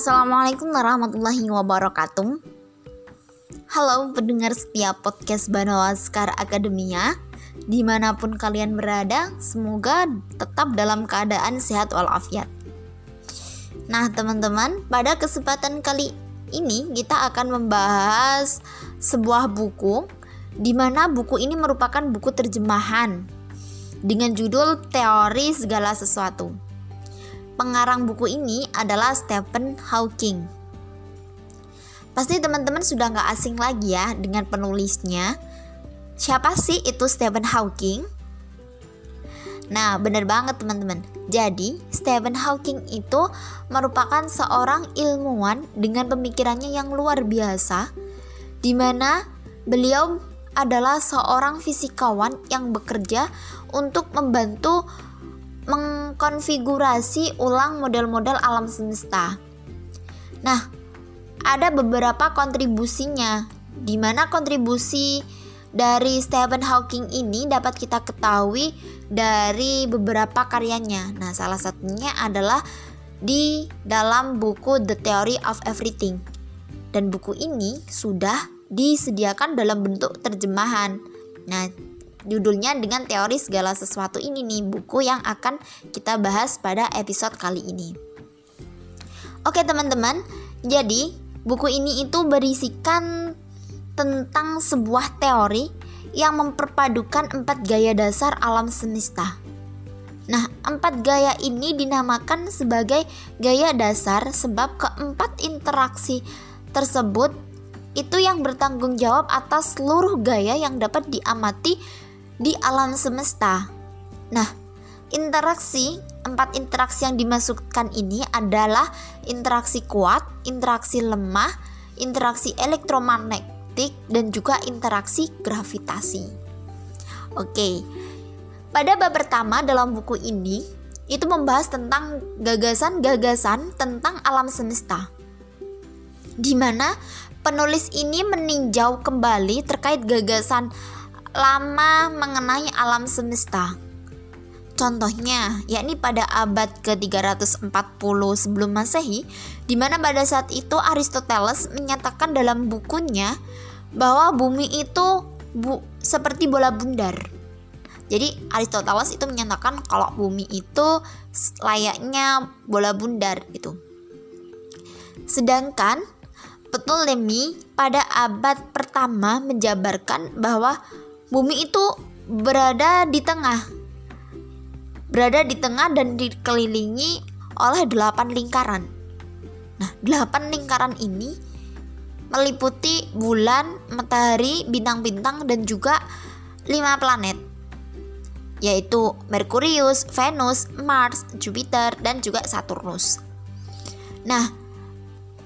Assalamualaikum warahmatullahi wabarakatuh. Halo pendengar setiap podcast Banawaskar Akademia Di mana pun kalian berada, semoga tetap dalam keadaan sehat walafiat Nah teman-teman, pada kesempatan kali ini kita akan membahas sebuah buku di mana buku ini merupakan buku terjemahan dengan judul Teori Segala Sesuatu. Pengarang buku ini adalah Stephen Hawking. Pasti teman-teman sudah nggak asing lagi ya dengan penulisnya. Siapa sih itu Stephen Hawking? Nah, benar banget teman-teman. Jadi, Stephen Hawking itu merupakan seorang ilmuwan dengan pemikirannya yang luar biasa, di mana beliau adalah seorang fisikawan yang bekerja untuk membantu mengkonfigurasi ulang model-model alam semesta. Nah, ada beberapa kontribusinya, di mana kontribusi dari Stephen Hawking ini dapat kita ketahui dari beberapa karyanya. Nah, salah satunya adalah di dalam buku The Theory of Everything. Dan buku ini sudah disediakan dalam bentuk terjemahan. Nah, judulnya dengan teori segala sesuatu ini nih buku yang akan kita bahas pada episode kali ini. Oke teman-teman, jadi buku ini itu berisikan tentang sebuah teori yang memperpadukan empat gaya dasar alam semesta. Nah, empat gaya ini dinamakan sebagai gaya dasar sebab keempat interaksi tersebut itu yang bertanggung jawab atas seluruh gaya yang dapat diamati di alam semesta. Nah, interaksi empat interaksi yang dimasukkan ini adalah interaksi kuat, interaksi lemah, interaksi elektromagnetik, dan juga interaksi gravitasi. Oke, pada bab pertama dalam buku ini itu membahas tentang gagasan-gagasan tentang alam semesta, di mana penulis ini meninjau kembali terkait gagasan lama mengenai alam semesta. Contohnya, yakni pada abad ke-340 sebelum Masehi, di mana pada saat itu Aristoteles menyatakan dalam bukunya bahwa bumi itu bu seperti bola bundar. Jadi Aristoteles itu menyatakan kalau bumi itu layaknya bola bundar gitu. Sedangkan Ptolemy pada abad pertama menjabarkan bahwa Bumi itu berada di tengah. Berada di tengah dan dikelilingi oleh delapan lingkaran. Nah, delapan lingkaran ini meliputi bulan, matahari, bintang-bintang, dan juga lima planet, yaitu Merkurius, Venus, Mars, Jupiter, dan juga Saturnus. Nah,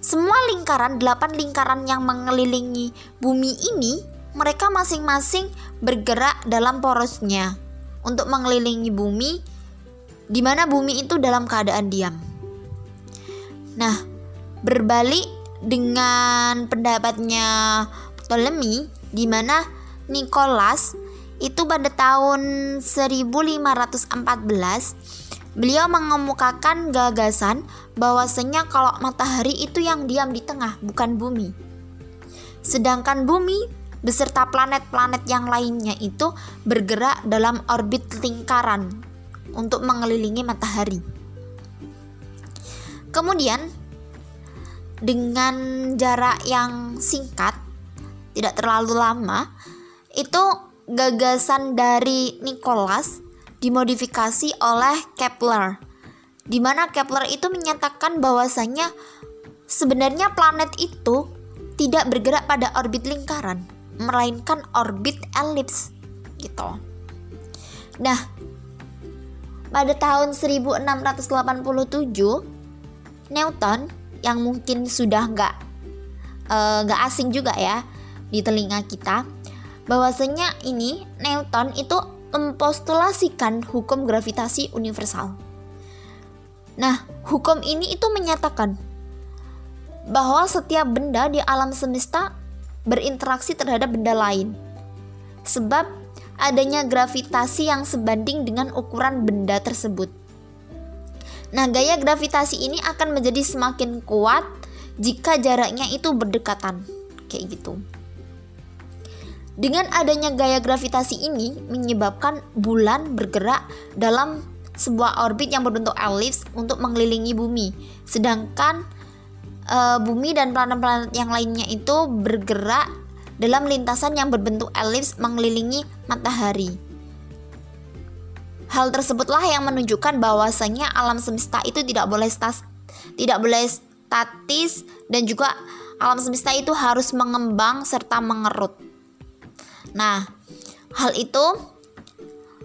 semua lingkaran, delapan lingkaran yang mengelilingi bumi ini mereka masing-masing bergerak dalam porosnya untuk mengelilingi bumi di mana bumi itu dalam keadaan diam. Nah, berbalik dengan pendapatnya Ptolemy di mana Nicholas itu pada tahun 1514 beliau mengemukakan gagasan bahwasanya kalau matahari itu yang diam di tengah bukan bumi. Sedangkan bumi beserta planet-planet yang lainnya itu bergerak dalam orbit lingkaran untuk mengelilingi matahari. Kemudian dengan jarak yang singkat, tidak terlalu lama, itu gagasan dari Nicholas dimodifikasi oleh Kepler. Di mana Kepler itu menyatakan bahwasanya sebenarnya planet itu tidak bergerak pada orbit lingkaran melainkan orbit elips gitu. Nah, pada tahun 1687 Newton yang mungkin sudah nggak eh, nggak uh, asing juga ya di telinga kita bahwasanya ini Newton itu mempostulasikan hukum gravitasi universal. Nah, hukum ini itu menyatakan bahwa setiap benda di alam semesta berinteraksi terhadap benda lain. Sebab adanya gravitasi yang sebanding dengan ukuran benda tersebut. Nah, gaya gravitasi ini akan menjadi semakin kuat jika jaraknya itu berdekatan. Kayak gitu. Dengan adanya gaya gravitasi ini menyebabkan bulan bergerak dalam sebuah orbit yang berbentuk elips untuk mengelilingi bumi. Sedangkan e, bumi dan planet-planet yang lainnya itu bergerak dalam lintasan yang berbentuk elips mengelilingi matahari. Hal tersebutlah yang menunjukkan bahwasanya alam semesta itu tidak boleh stas, tidak boleh statis dan juga alam semesta itu harus mengembang serta mengerut. Nah, hal itu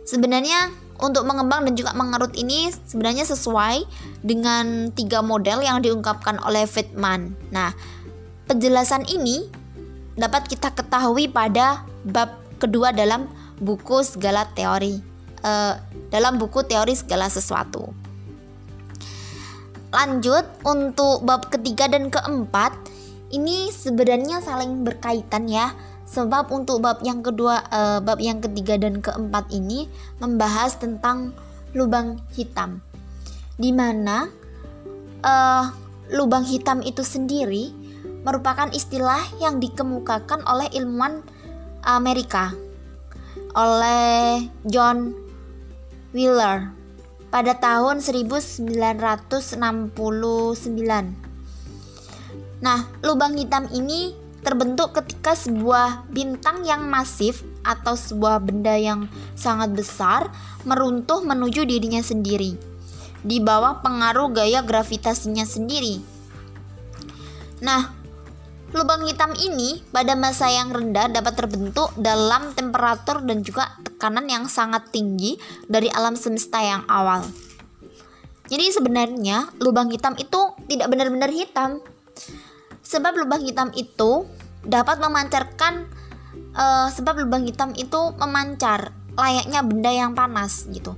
sebenarnya untuk mengembang dan juga mengerut ini sebenarnya sesuai dengan tiga model yang diungkapkan oleh Friedman. Nah, penjelasan ini dapat kita ketahui pada bab kedua dalam buku segala teori uh, dalam buku teori segala sesuatu. Lanjut untuk bab ketiga dan keempat ini sebenarnya saling berkaitan ya. Sebab untuk bab yang kedua, uh, bab yang ketiga dan keempat ini membahas tentang lubang hitam, di mana uh, lubang hitam itu sendiri merupakan istilah yang dikemukakan oleh ilmuwan Amerika oleh John Wheeler pada tahun 1969. Nah, lubang hitam ini terbentuk ketika sebuah bintang yang masif atau sebuah benda yang sangat besar meruntuh menuju dirinya sendiri di bawah pengaruh gaya gravitasinya sendiri. Nah, Lubang hitam ini pada masa yang rendah dapat terbentuk dalam temperatur dan juga tekanan yang sangat tinggi dari alam semesta yang awal. Jadi sebenarnya lubang hitam itu tidak benar-benar hitam. Sebab lubang hitam itu dapat memancarkan uh, sebab lubang hitam itu memancar layaknya benda yang panas gitu.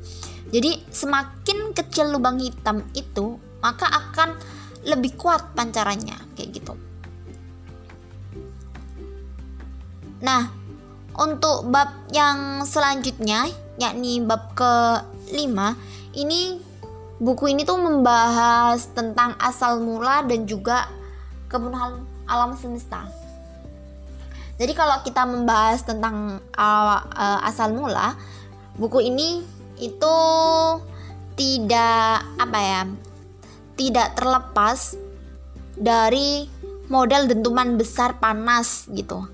Jadi semakin kecil lubang hitam itu, maka akan lebih kuat pancarannya kayak gitu. Nah, untuk bab yang selanjutnya, yakni bab ke-5, ini buku ini tuh membahas tentang asal mula dan juga kebenaran alam semesta. Jadi kalau kita membahas tentang uh, uh, asal mula, buku ini itu tidak apa ya? Tidak terlepas dari model dentuman besar panas gitu.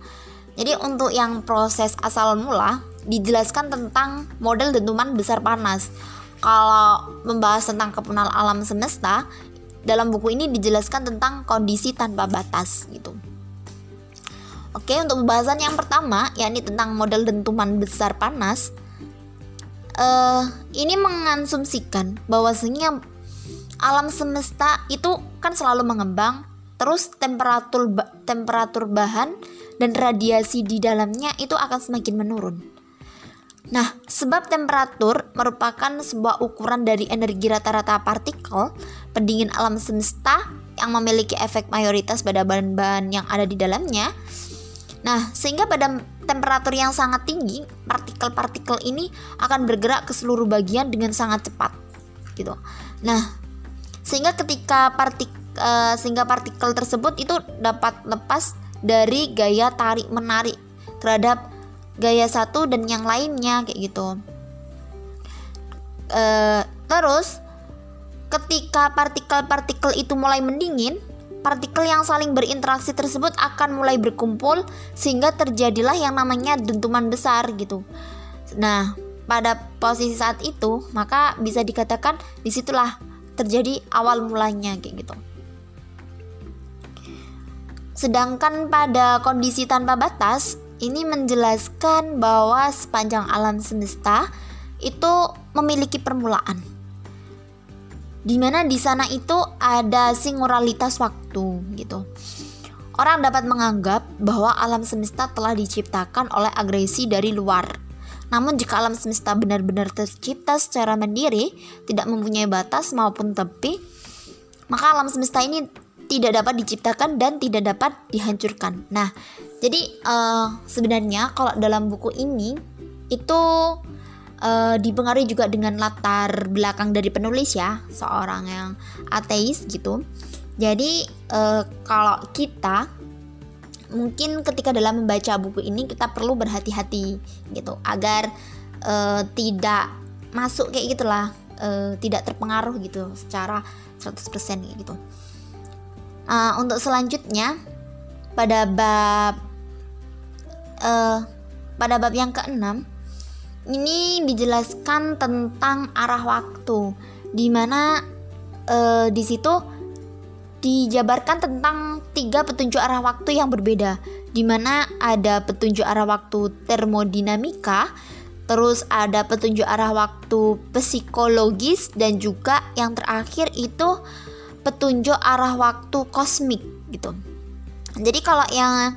Jadi untuk yang proses asal mula dijelaskan tentang model dentuman besar panas. Kalau membahas tentang kepunal alam semesta, dalam buku ini dijelaskan tentang kondisi tanpa batas gitu. Oke, untuk pembahasan yang pertama, yakni tentang model dentuman besar panas, uh, ini mengansumsikan bahwasanya alam semesta itu kan selalu mengembang, terus temperatur temperatur bahan dan radiasi di dalamnya itu akan semakin menurun. Nah, sebab temperatur merupakan sebuah ukuran dari energi rata-rata partikel pendingin alam semesta yang memiliki efek mayoritas pada bahan-bahan yang ada di dalamnya. Nah, sehingga pada temperatur yang sangat tinggi, partikel-partikel ini akan bergerak ke seluruh bagian dengan sangat cepat. Gitu. Nah, sehingga ketika partik uh, sehingga partikel tersebut itu dapat lepas dari gaya tarik menarik terhadap gaya satu dan yang lainnya kayak gitu. E, terus ketika partikel-partikel itu mulai mendingin, partikel yang saling berinteraksi tersebut akan mulai berkumpul sehingga terjadilah yang namanya dentuman besar gitu. Nah, pada posisi saat itu maka bisa dikatakan di situlah terjadi awal mulanya kayak gitu. Sedangkan pada kondisi tanpa batas, ini menjelaskan bahwa sepanjang alam semesta itu memiliki permulaan. Di mana di sana itu ada singularitas waktu gitu. Orang dapat menganggap bahwa alam semesta telah diciptakan oleh agresi dari luar. Namun jika alam semesta benar-benar tercipta secara mandiri, tidak mempunyai batas maupun tepi, maka alam semesta ini tidak dapat diciptakan dan tidak dapat dihancurkan. Nah, jadi uh, sebenarnya kalau dalam buku ini itu uh, dipengaruhi juga dengan latar belakang dari penulis ya seorang yang ateis gitu jadi uh, kalau kita mungkin ketika dalam membaca buku ini kita perlu berhati-hati gitu agar uh, tidak masuk kayak gitulah uh, tidak terpengaruh gitu secara 100% gitu. Uh, untuk selanjutnya pada bab uh, pada bab yang keenam ini dijelaskan tentang arah waktu di mana uh, di situ dijabarkan tentang tiga petunjuk arah waktu yang berbeda, di mana ada petunjuk arah waktu termodinamika, terus ada petunjuk arah waktu psikologis, dan juga yang terakhir itu petunjuk arah waktu kosmik gitu. Jadi kalau yang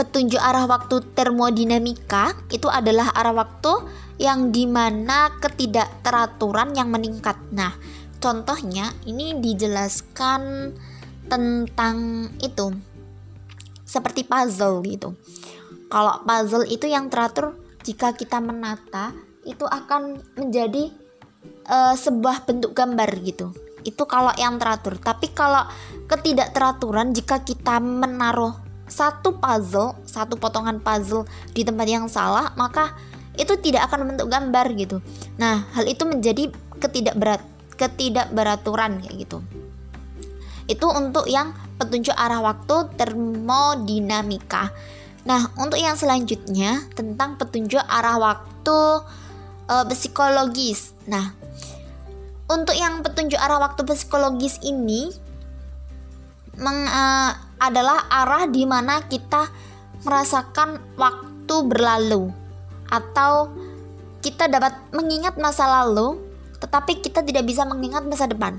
petunjuk arah waktu termodinamika itu adalah arah waktu yang di mana ketidakteraturan yang meningkat. Nah, contohnya ini dijelaskan tentang itu seperti puzzle gitu. Kalau puzzle itu yang teratur jika kita menata itu akan menjadi uh, sebuah bentuk gambar gitu. Itu kalau yang teratur. Tapi kalau ketidakteraturan jika kita menaruh satu puzzle, satu potongan puzzle di tempat yang salah, maka itu tidak akan membentuk gambar gitu. Nah, hal itu menjadi ketidakberat ketidakberaturan kayak gitu itu untuk yang petunjuk arah waktu termodinamika. Nah, untuk yang selanjutnya tentang petunjuk arah waktu e, psikologis. Nah, untuk yang petunjuk arah waktu psikologis ini meng, e, adalah arah di mana kita merasakan waktu berlalu atau kita dapat mengingat masa lalu tetapi kita tidak bisa mengingat masa depan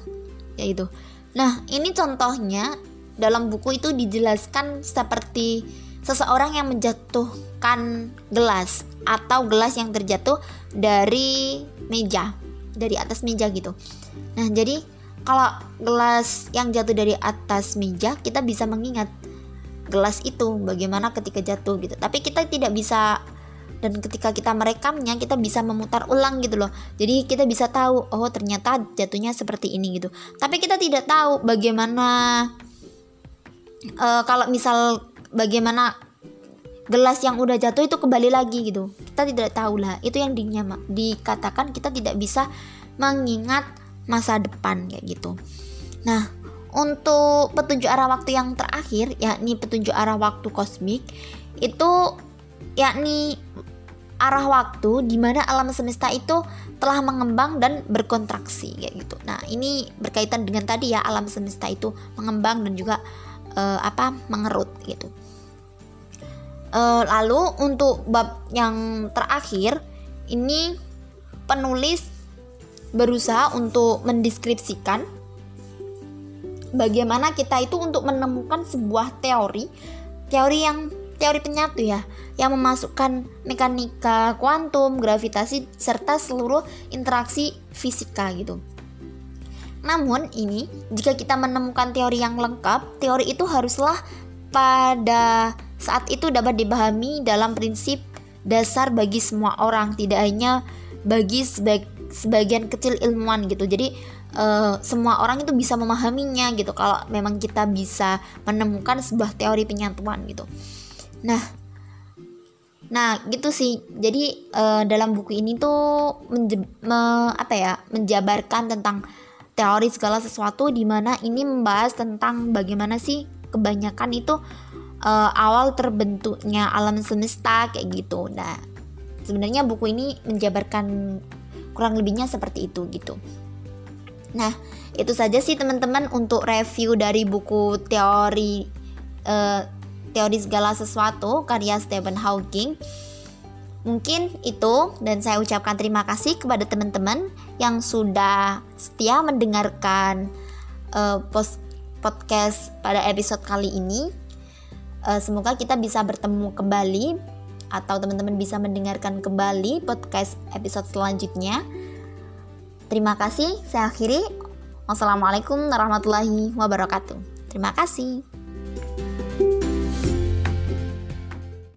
yaitu Nah, ini contohnya dalam buku itu dijelaskan seperti seseorang yang menjatuhkan gelas atau gelas yang terjatuh dari meja, dari atas meja gitu. Nah, jadi kalau gelas yang jatuh dari atas meja, kita bisa mengingat gelas itu bagaimana ketika jatuh gitu. Tapi kita tidak bisa dan ketika kita merekamnya kita bisa memutar ulang gitu loh. Jadi kita bisa tahu oh ternyata jatuhnya seperti ini gitu. Tapi kita tidak tahu bagaimana uh, kalau misal bagaimana gelas yang udah jatuh itu kembali lagi gitu. Kita tidak tahu lah itu yang dinyama, dikatakan kita tidak bisa mengingat masa depan kayak gitu nah untuk petunjuk arah waktu yang terakhir yakni petunjuk arah waktu kosmik itu yakni arah waktu di mana alam semesta itu telah mengembang dan berkontraksi kayak gitu. Nah, ini berkaitan dengan tadi ya alam semesta itu mengembang dan juga uh, apa mengerut gitu. Uh, lalu untuk bab yang terakhir ini penulis berusaha untuk mendeskripsikan bagaimana kita itu untuk menemukan sebuah teori teori yang teori penyatu ya yang memasukkan mekanika kuantum, gravitasi serta seluruh interaksi fisika gitu. Namun ini jika kita menemukan teori yang lengkap, teori itu haruslah pada saat itu dapat dipahami dalam prinsip dasar bagi semua orang, tidak hanya bagi sebag sebagian kecil ilmuwan gitu. Jadi uh, semua orang itu bisa memahaminya gitu kalau memang kita bisa menemukan sebuah teori penyatuan gitu. Nah, nah gitu sih. Jadi uh, dalam buku ini tuh menje me apa ya menjabarkan tentang teori segala sesuatu di mana ini membahas tentang bagaimana sih kebanyakan itu uh, awal terbentuknya alam semesta kayak gitu. Nah, sebenarnya buku ini menjabarkan kurang lebihnya seperti itu gitu. Nah, itu saja sih teman-teman untuk review dari buku teori uh, Teori Segala Sesuatu karya Stephen Hawking. Mungkin itu dan saya ucapkan terima kasih kepada teman-teman yang sudah setia mendengarkan uh, post podcast pada episode kali ini. Uh, semoga kita bisa bertemu kembali atau teman-teman bisa mendengarkan kembali podcast episode selanjutnya. Terima kasih, saya akhiri. Wassalamualaikum warahmatullahi wabarakatuh. Terima kasih.